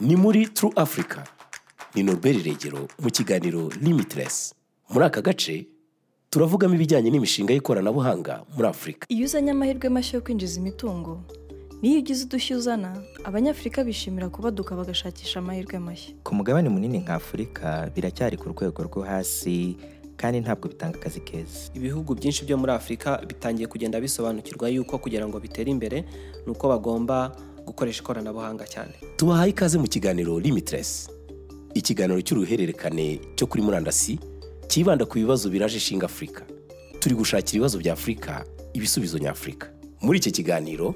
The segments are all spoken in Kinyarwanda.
ni muri True Africa. Ni Norbert Regero mu kiganiro Limitless. Muri aka gace turavugamo ibijyanye n'imishinga y'ikoranabuhanga muri Afurika iyo uzanye amahirwe mashya yo kwinjiza imitungo niyo ugize udushya uzana abanyafurika bishimira kubaduka bagashakisha amahirwe mashya. Ku mugabane munini nka afurika biracyari ku rwego rwo hasi kandi ntabwo bitanga akazi keza. Ibihugu byinshi byo muri afurika bitangiye kugenda bisobanukirwa yuko kugira ngo bitere imbere ni uko bagomba gukoresha ikoranabuhanga cyane. Tubahaye ikaze mu kiganiro Limitless. Ikiganiro cy'uruhererekane cyo kuri murandasi cyibanda ku bibazo biraje ishinga Afurika turi gushakira ibibazo bya Afurika ibisubizo nyafurika muri iki kiganiro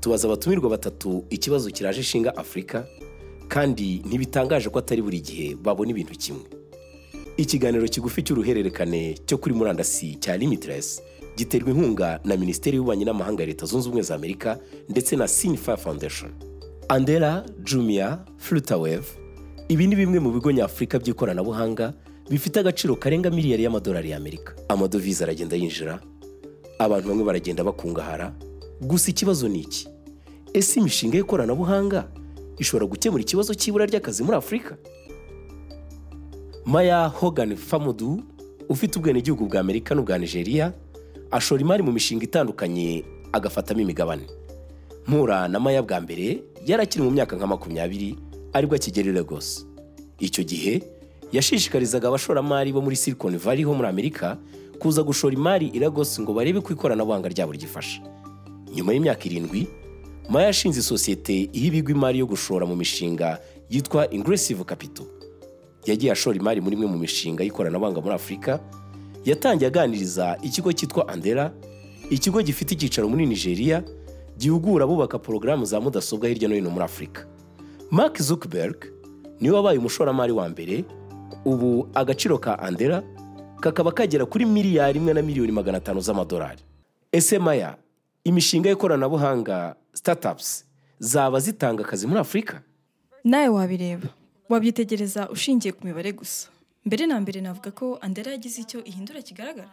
tubaza abatumirwa batatu ikibazo kiraje ishinga Afurika kandi ntibitangaje ko atari buri gihe babona ibintu kimwe. Ikiganiro kigufi cy'uruhererekane cyo kuri murandasi cya Limitless giterwa inkunga na minisiteri y'ububanyi n'amahanga ya leta zunze ubumwe za amerika ndetse na Sinfa Foundation. Andela Jumia Flutterwave ibi ni bimwe mu bigo nyafurika by'ikoranabuhanga bifite agaciro karenga miliyari y'amadolari y'amerika amadovize aragenda yinjira abantu bamwe baragenda bakungahara. Gusa ikibazo ni iki? Ese imishinga y'ikoranabuhanga ishobora gukemura ikibazo cy'ibura ry'akazi muri afurika? Maya hogan famudu ufite ubwenegihugu bwa amerika n'ubwa nigeria ashora imari mu mishinga itandukanye agafatamo imigabane. Mpura na maya bwa mbere yari akiri mu myaka nka makumyabiri ari bwo akigera Lagos icyo gihe yashishikarizaga abashoramari bo muri Silicon Valley ho muri Amerika kuza gushora imari i Lagos ngo barebe ko ikoranabuhanga ryabo ryifasha nyuma y'imyaka irindwi maya yashinze isosiyete iha ibigo imari yo gushora mu mishinga yitwa Ingressive Capital. Yagiye ashora imari muri imwe mu mishinga y'ikoranabuhanga muri Afurika yatangiye aganiriza ikigo cyitwa Andela ikigo gifite icyicaro muri Nigeria gihugura abubaka porogaramu za mudasobwa hirya no hino muri Afurika Mark Zuckerberg ni we wabaye umushoramari wa mbere ubu agaciro ka Andela kakaba kagera kuri miliyari imwe na miliyoni magana atanu z'amadolari. Ese maya imishinga y'ikoranabuhanga startups zaba zitanga akazi muri Afurika nawe wabireba. Wabyitegereza ushingiye ku mibare gusa. Mbere na mbere navuga ko andera yagize icyo ihindura kigaragara.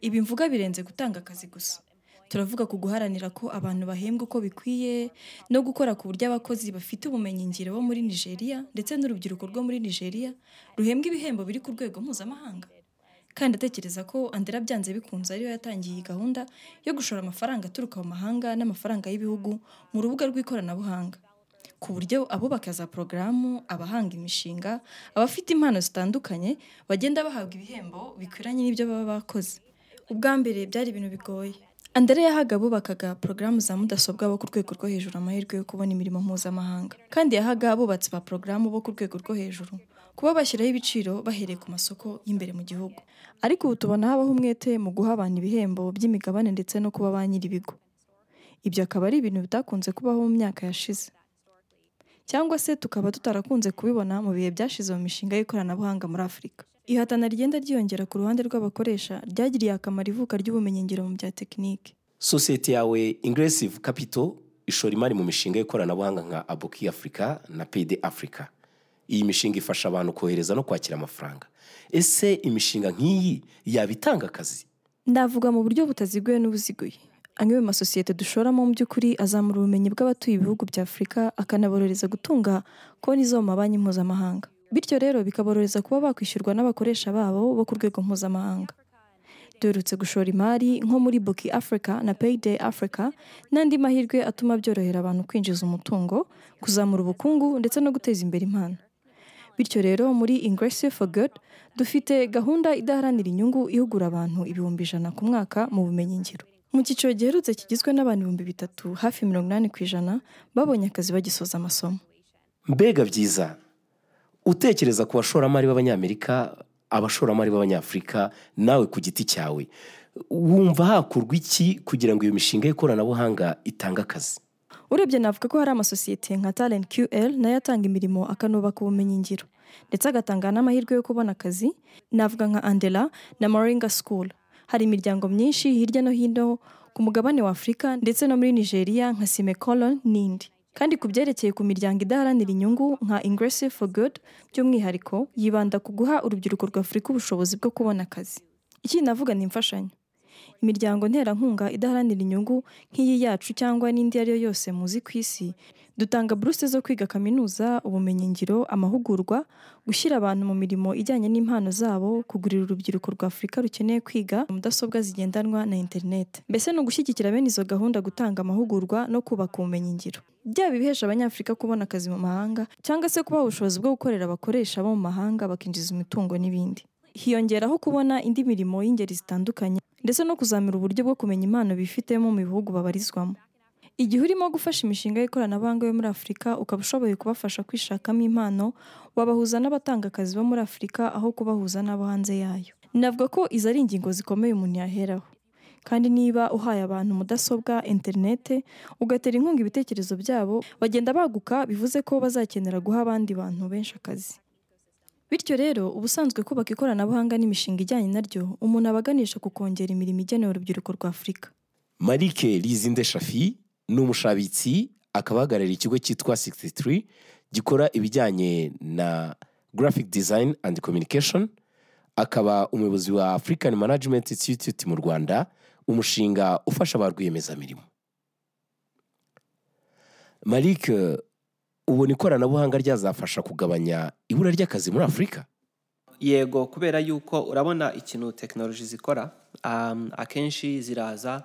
Ibi mvuga birenze gutanga akazi gusa. Turavuga ku guharanira ko abantu bahembwa uko bikwiye no gukora ku buryo abakozi bafite ubumenyingiro bo muri nigeria ndetse n'urubyiruko rwo muri nigeria ruhembwa ibihembo biri ku rwego mpuzamahanga. Kandi atekereza ko andera byanze bikunze ariyo yatangiye iyi gahunda yo gushora amafaranga aturuka mu mahanga n'amafaranga y'ibihugu mu rubuga rw'ikoranabuhanga. Ku buryo abubaka za porogaramu abahanga imishinga abafite impano zitandukanye bagenda bahabwa ibihembo bikwiranye n'ibyo baba bakoze. Ubwa mbere byari ibintu bigoye. Andere yahaga abubakaga porogaramu za mudasobwa bo ku rwego rwo hejuru amahirwe yo kubona imirimo mpuzamahanga. Kandi yahaga abubatsi ba porogaramu bo ku rwego rwo hejuru kuba bashyiraho ibiciro bahereye ku masoko y'imbere mu gihugu. Ariko ubu tubona habaho umwete mu guha abantu ibihembo by'imigabane ndetse no kuba ba nyir'ibigo ibyo akaba ari ibintu bitakunze kubaho mu myaka yashize. Cyangwa se tukaba tutarakunze kubibona mu bihe byashize mu mishinga y'ikoranabuhanga muri afurika. Ihatana rigenda ryiyongera ku ruhande rw'abakoresha ryagiriye akamaro ivuka ry'ubumenyingiro mu bya tekinike sosiyete yawe Ingressive Capital ishora imari mu mishinga y'ikoranabuhanga nka Aboki Africa na Payday Africa. Iyi mishinga ifasha abantu kohereza no kwakira amafaranga. Ese imishinga nk'iyi yaba itanga akazi? Ndavuga mu buryo butaziguye n'ubuziguye. Amwe mu masosiyete dushoramo mu by'ukuri azamura ubumenyi bw'abatuye ibihugu bya afurika akanaborohereza gutunga konti zo mu mabanki mpuzamahanga. Bityo rero bikaborohereza kuba bakwishyurwa n'abakoresha babo bo ku rwego mpuzamahanga. Duherutse gushora imari nko muri Boki Africa na Payday Africa n'andi mahirwe atuma byorohera abantu kwinjiza umutungo kuzamura ubukungu ndetse no guteza imbere impano. Bityo rero muri Ingressive for Good dufite gahunda idaharanira inyungu ihugura abantu ibihumbi ijana ku mwaka mu bumenyingiro mu cyiciro giherutse kigizwe n'abantu ibihumbi bitatu hafi mirongo inani ku ijana babonye akazi bagisoza amasomo. Mbega byiza. Utekereza ku bashoramari b'abanyamerika abashoramari b'abanyafurika nawe ku giti cyawe. Wumva hakorwa iki kugira ngo iyo mishinga y'ikoranabuhanga itange akazi? Urebye navuga ko hari amasosiyete nka talent ql na yo atanga imirimo akanubaka ubumenyingiro ndetse agatanga n'amahirwe yo kubona akazi. Navuga nka andela na moringa school. Hari imiryango myinshi hirya no hino ku mugabane wa afurika ndetse no muri nigeria nka simecolon n'indi. Kandi ku byerekeye ku miryango idaharanira inyungu nka Ingressive for Good by'umwihariko yibanda ku guha urubyiruko rwa Afurika ubushobozi bwo kubona akazi. Ikindi navuga ni imfashanyo. Imiryango nterankunga idaharanira inyungu nk'iyi yacu cyangwa n'indi iyo ari yo yose muzi ku isi dutanga buruse zo kwiga kaminuza ubumenyingiro amahugurwa gushyira abantu mu mirimo ijyanye n'impano zabo kugurira urubyiruko rwa afurika rukeneye kwiga mudasobwa zigendanwa na interineti mbese ni ugushyigikira bene izo gahunda gutanga amahugurwa no kubaka ubumenyingiro byaba ibihesha abanyafurika kubona akazi mu mahanga cyangwa se kubaha ubushobozi bwo gukorera abakoresha bo mu mahanga bakinjiza imitungo n'ibindi. Hiyongeraho kubona indi mirimo y'ingeri zitandukanye ndetse no kuzamura uburyo bwo kumenya impano bifitemo mu bihugu babarizwamo. Igihe urimo gufasha imishinga y'ikoranabuhanga yo muri afurika ukaba ushoboye kubafasha kwishakamo impano wabahuza n'abatanga akazi bo muri afurika aho kubahuza n'abo hanze yayo. Navuga ko izi ari ingingo zikomeye umuntu yaheraho. Kandi niba uhaye abantu mudasobwa interinete ugatera inkunga ibitekerezo byabo bagenda baguka bivuze ko bazakenera guha abandi bantu benshi akazi. Bityo rero ubusanzwe kubaka ikoranabuhanga n'imishinga ijyanye naryo umuntu aba aganisha ku kongera imirimo igenewe urubyiruko rwa afurika marike rizinde shafi ni umushabitsi akaba ahagarariye ikigo cyitwa 63 gikora ibijyanye na graphic design and communication akaba umuyobozi wa african management institute mu rwanda umushinga ufasha ba rwiyemezamirimo marike ubona ikoranabuhanga ryazafasha kugabanya ibura ry'akazi muri afurika yego kubera yuko urabona ikintu tekinoloji zikora um, akenshi ziraza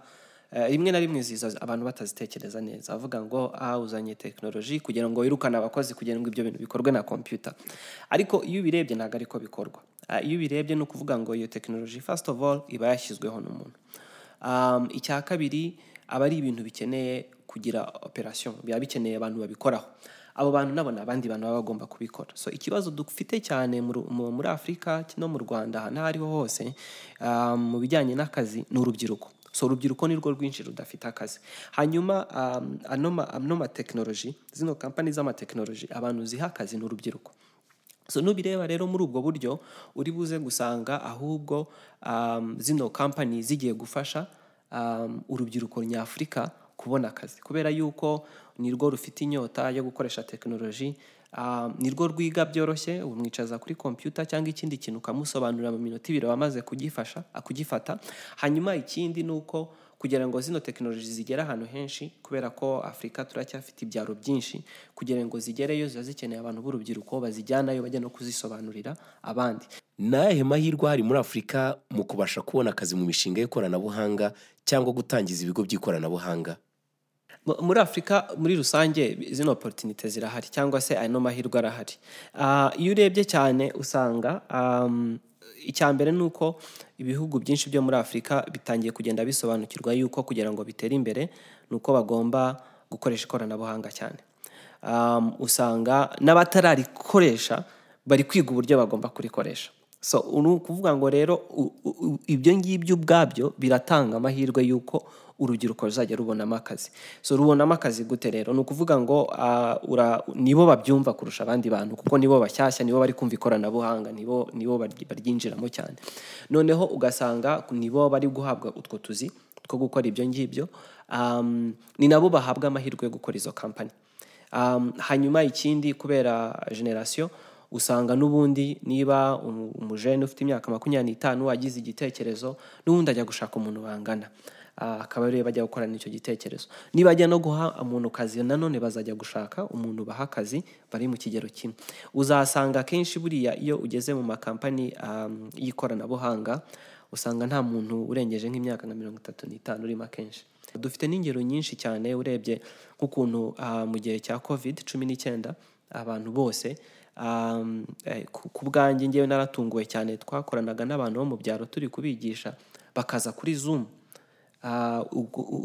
eh, rimwe na rimwe ziza abantu batazitekereza neza. Avuga ngo ah uzanye tekinoloji kugira ngo wirukane abakozi kugira ngo ibyo bintu bikorwe na kompiyuta ariko iyo ubirebye ntabwo ariko bikorwa. Ah, iyo ubirebye ni ukuvuga ngo iyo tekinoloji first of all iba yashyizweho n'umuntu. Um, icya kabiri aba ari ibintu bikeneye kugira operation. Biba bikeneye abantu babikoraho. Abo bantu nabo ni abandi bantu baba bagomba kubikora. So ikibazo dufite cyane muri afurika no mu rwanda ahantu aho ariho hose um, mu bijyanye n'akazi ni urubyiruko. So urubyiruko ni rwo rwinshi rudafite akazi. Hanyuma um, ano ma- ano matekinoloji zino kampani z'amatekinoloji abantu ziha akazi ni urubyiruko. So nubireba rero muri ubwo buryo uri buze gusanga ahubwo um, zino kampani zigiye gufasha urubyiruko nyafurika kubona akazi. Kubera yuko nirwo rufite inyota yo gukoresha tekinoloji um, nirwo rwiga byoroshye umwicaza kuri kompiyuta cyangwa ikindi kintu ukamusobanurira mu minota ibiri wamaze kugifasha kugifata. Hanyuma ikindi ni uko kugira ngo zino tekinoloji zigere ahantu henshi kubera ko afurika turacyafite ibyaro byinshi kugira ngo zigereyo ziba zikeneye abantu b'urubyiruko bazijyanayo bajya no kuzisobanurira abandi. Ni ayahe mahirwe ahari muri afurika mu kubasha kubona akazi mu mishinga y'ikoranabuhanga cyangwa gutangiza ibigo by'ikoranabuhanga? Muri afurika muri rusange zino oporutinite zirahari cyangwa se ano mahirwe arahari. Ah, iyo urebye cyane usanga icya mbere ni uko ibihugu byinshi byo muri afurika bitangiye kugenda bisobanukirwa yuko kugira ngo bitere imbere ni uko bagomba gukoresha ikoranabuhanga cyane. Usanga n'abatararikoresha bari kwiga uburyo bagomba kurikoresha. So ni ukuvuga ngo rero ibyo ngibyo ubwabyo biratanga amahirwe y'uko urubyiruko ruzajya rubonamo akazi. So rubonamo akazi gute rero? Ni ukuvuga ngo nibo babyumva kurusha abandi bantu kuko nibo bashyashya nibo bari kumva ikoranabuhanga nibo nibo baryi- baryinjiramo cyane. Noneho ugasanga nibo bari guhabwa utwo tuzi two gukora ibyo ngibyo ni nabo bahabwa amahirwe yo gukora izo kampani um, hanyuma ikindi kubera generasiyo usanga n'ubundi niba umu- umujene ufite imyaka makumyabiri n'itanu agize igitekerezo n'ubundi ajya gushaka umuntu bangana. Ah, akaba ari we bajya gukorana icyo gitekerezo. Niba ajya no guha umuntu kazi nanone bazajya gushaka umuntu baha akazi bari mu kigero kimwe. Uzasanga akenshi buriya iyo ugeze mu makampani y'ikoranabuhanga usanga nta muntu urengeje nk'imyaka nka mirongo itatu n'itanu urimo akenshi. Dufite n'ingero nyinshi cyane urebye nk'ukuntu ah, mu gihe cya covid cumi n'icyenda abantu bose ku ku bwanjye ngewe naratunguwe cyane twakoranaga n'abantu bo mu byaro turi kubigisha bakaza kuri zoom. Ah,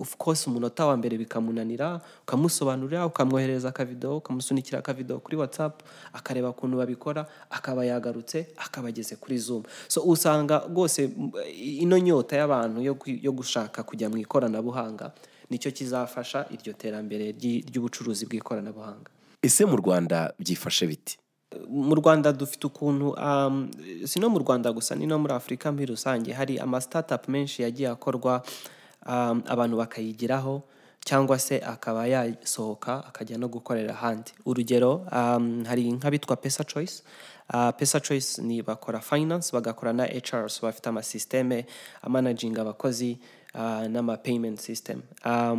of course umunota wa mbere bikamunanira ukamusobanurira ukamwohereza akavido ukamusunikira akavido kuri whatsapp akareba ukuntu babikora akaba yagarutse akaba ageze kuri zoom. So usanga rwose ino nyota y'abantu yo gushaka kujya mu ikoranabuhanga ni cyo kizafasha iryo terambere ry'ubucuruzi bw'ikoranabuhanga. Ese mu rwanda byifashe biti mu rwanda dufite ukuntu um, si no mu rwanda gusa ni no muri afurika muri rusange hari ama startup menshi yagiye akorwa um, abantu bakayigiraho cyangwa se akaba yasohoka akajya no gukorera ahandi. Urugero um, hari nk'abitwa pesa choice. Uh, pesa choice ni bakora finance bagakora na hr bafite amasisiteme amanaginga abakozi n'ama payment system.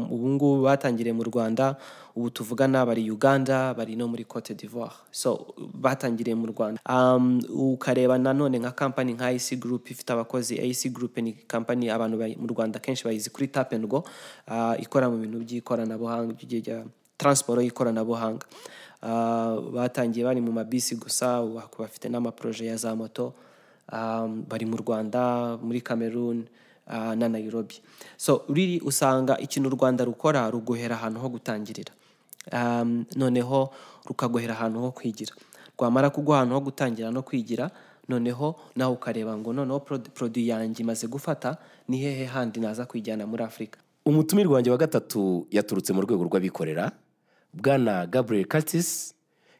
Ubu ngubu batangiriye mu rwanda ubu tuvugana bari uganda bari no muri cote d'ivoire. So batangiriye mu rwanda. Um, ukareba nanone nka kampani nka ic group ifite abakozi. Ic group ni kampani abantu mu rwanda kenshi bayizi kuri tap and go ikora mu bintu by'ikoranabuhanga by'ijya- transport y'ikoranabuhanga. Batangiye bari mu mabisi gusa bafite n'amaproje ya za moto. Bari mu rwanda muri cameroon na nairobi. So riri usanga ikintu u rwanda rukora ruguhera ahantu ho gutangirira. Noneho rukaguhera ahantu ho kwigira. Rwamara kuguha ahantu ho gutangira no kwigira noneho nawe ukareba ngo noneho produit yanjye imaze gufata ni hehe handi naza kuyijyana muri afurika umutumirwa wanjye wa gatatu yaturutse mu rwego rw'abikorera bwana gabriel curtis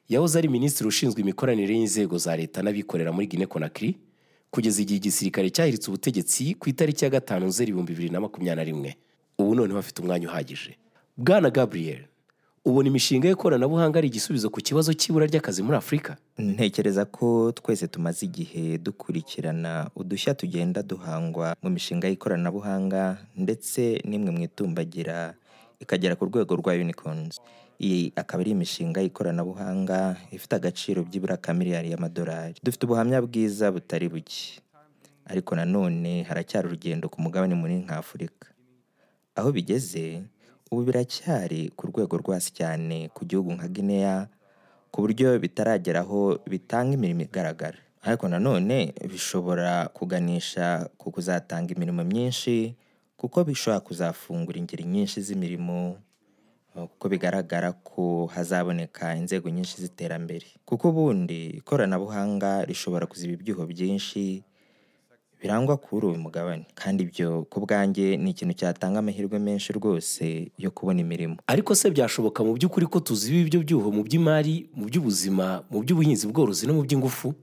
yahoze ari minisitiri ushinzwe imikoranire y'inzego za leta n'abikorera muri guinea conakry kugeza igihe igisirikare cyahiritse ubutegetsi ku itariki ya gatanu nzeri ibihumbi bibiri na makumyabiri na rimwe. Ubu noneho afite umwanya uhagije. Bwana gabriel ubona imishinga y'ikoranabuhanga ari igisubizo ku kibazo cy'ibura ry'akazi muri afurika? Ntekereza ko twese tumaze igihe dukurikirana udushya tugenda duhangwa mu mishinga y'ikoranabuhanga ndetse n'imwe mu itumbagira ikagera ku rwego rwa unicorns. Iyi akaba ari imishinga y'ikoranabuhanga ifite agaciro byibura ka miliyari y'amadolari. Dufite ubuhamya bwiza butari buke. Ariko nanone haracyari urugendo ku mugabane munini nka afurika. Aho bigeze ubu biracyari ku rwego rwo hasi cyane ku gihugu nka guinea ku buryo bitarageraho bitanga imirimo igaragara. Ariko nanone bishobora kuganisha ku kuzatanga imirimo myinshi kuko bishobora kuzafungura ingeri nyinshi z'imirimo. Kuko bigaragara ko hazaboneka inzego nyinshi z'iterambere. Kuko ubundi ikoranabuhanga rishobora kuziba ibyuho byinshi birangwa kuri uyu mugabane. Kandi ibyo ku bwanjye ni ikintu cyatanga amahirwe menshi rwose yo kubona imirimo. Ariko se byashoboka mu by'ukuri ko tuziba ibyo byuho mu by'imari mu by'ubuzima mu by'ubuhinzi bworozi no mu by'ingufu?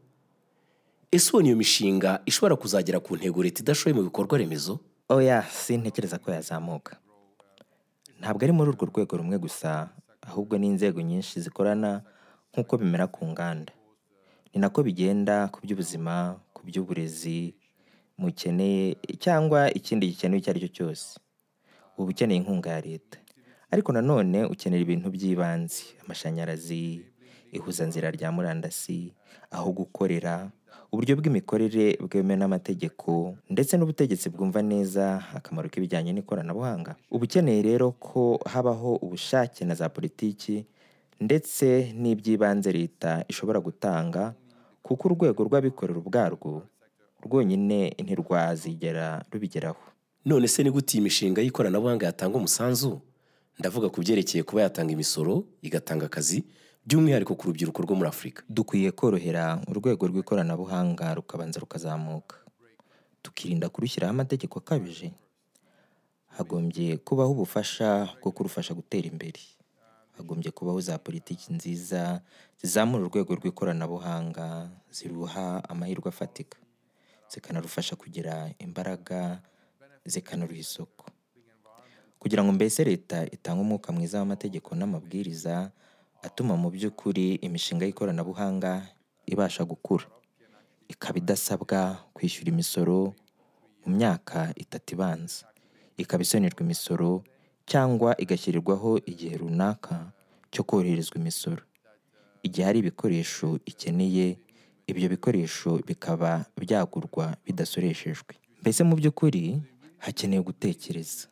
Ese ubona iyo mishinga ishobora kuzagera ku ntego leta idashoye mu bikorwa remezo? Oya sintekereza ko yazamuka. Ntabwo ari muri urwo rwego rumwe gusa ahubwo n'inzego nyinshi zikorana nk'uko bimera ku nganda. Ni nako bigenda ku by'ubuzima ku by'uburezi mukeneye cyangwa ikindi gikenewe icyo ari cyo cyose. Uba ukeneye inkunga ya leta. Ariko nanone ukenera ibintu by'ibanze. Amashanyarazi ihuzanzira rya murandasi aho gukorera uburyo bw'imikorere bwemewe n'amategeko ndetse n'ubutegetsi bwumva neza akamaro k'ibijyanye n'ikoranabuhanga. Uba ukeneye rero ko habaho ubushake na za politiki ndetse n'iby'ibanze leta ishobora gutanga kuko urwego rw'abikorera ubwarwo rwonyine ntirwazigera rubigeraho. None se ni gute iyi mishinga y'ikoranabuhanga yatanga umusanzu? Ndavuga ku byerekeye kuba yatanga imisoro igatanga akazi by'umwihariko ku rubyiruko rwo muri afurika dukwiye korohera urwego rw'ikoranabuhanga rukabanza rukazamuka. Tukirinda kurushyiraho amategeko akabije. Hagombye kubaho ubufasha bwo kurufasha gutera imbere. Hagombye kubaho za politiki nziza zizamura urwego rw'ikoranabuhanga ziruha amahirwe afatika. Zikanarufasha kugira imbaraga zikanaruha isoko. Kugira ngo mbese leta itange umwuka mwiza w'amategeko n'amabwiriza atuma mu by'ukuri imishinga y'ikoranabuhanga ibasha gukura. Ikaba idasabwa kwishyura imisoro mu myaka itatu ibanza. Ikaba isonerwa imisoro cyangwa igashyirirwaho igihe runaka cyo koroherezwa imisoro. Igihe hari ibikoresho ikeneye ibyo bikoresho bikaba byagurwa bidasoreshejwe. Mbese mu by'ukuri hakenewe gutekereza.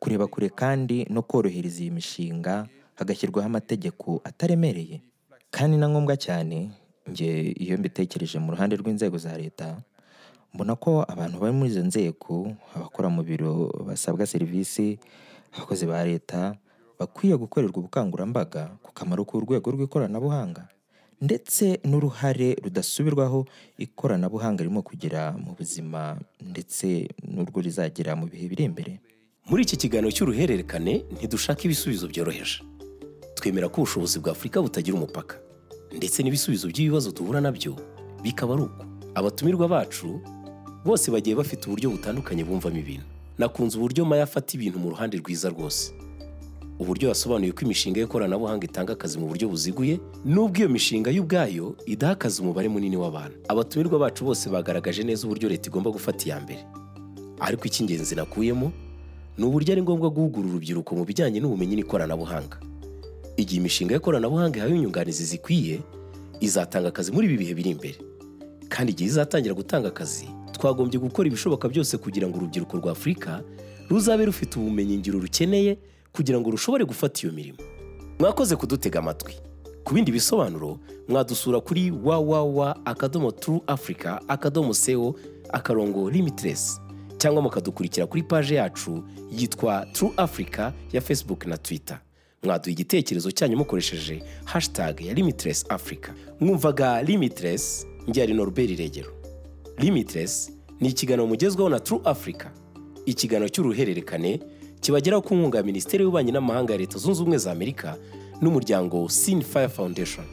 Kureba kure kandi no korohereza iyi mishinga hagashyirwaho amategeko ataremereye. Kandi na ngombwa cyane nge iyo mbitekereje mu ruhande rw'inzego za leta mbona ko abantu bari muri izo nzego abakora mu biro basabwa serivisi abakozi ba leta bakwiye gukorerwa ubukangurambaga ku kamaro k'urwego rw'ikoranabuhanga. Ndetse n'uruhare rudasubirwaho ikoranabuhanga ririmo kugira mu buzima ndetse n'urwo rizagira mu bihe biri imbere. Muri iki kiganiro cy'uruhererekane ntidushaka ibisubizo byoroheje. Twemera ko ubushobozi bwa afurika butagira umupaka. Ndetse n'ibisubizo by'ibibazo duhura na byo bikaba ari uko abatumirwa bacu bose bagiye bafite uburyo butandukanye bumvamo ibintu. Nakunze uburyo maya afata ibintu mu ruhande rwiza rwose. Uburyo yasobanuye ko imishinga y'ikoranabuhanga itanga akazi mu buryo buziguye n'ubwo iyo mishinga yo ubwayo idaha akazi umubare munini w'abantu. Abatumirwa bacu bose bagaragaje neza uburyo leta igomba gufata iya mbere. Ariko icy'ingenzi nakuyemo ni uburyo ari ngombwa guhugura urubyiruko mu bijyanye n'ubumenyi n'ikoranabuhanga. Igihe imishinga y'ikoranabuhanga ihawe inyunganizi zikwiye izatanga akazi muri ibi bihe biri imbere. Kandi igihe izatangira gutanga akazi twagombye gukora ibishoboka byose kugira ngo urubyiruko rwa afurika ruzabe rufite ubumenyi ngiro rukeneye kugira ngo rushobore gufata iyo mirimo. Mwakoze kudutega amatwi. Ku bindi bisobanuro mwadusura kuri www akadomo turu afurika akadomo seo akarongo limitless cyangwa mukadukurikira kuri paje yacu yitwa turu afurika ya facebook na twitter. Mwaduha igitekerezo cyanyu mukoresheje hashtag ya limitless africa. Mwumvaga limitless njye norbert regero limitless ni ikiganiro mugezweho na turu afurika ikiganiro cy'uruhererekane kibageraho ku nkunga ya minisiteri y'ububanyi n'amahanga ya leta zunze ubumwe za amerika n'umuryango sin fire foundation.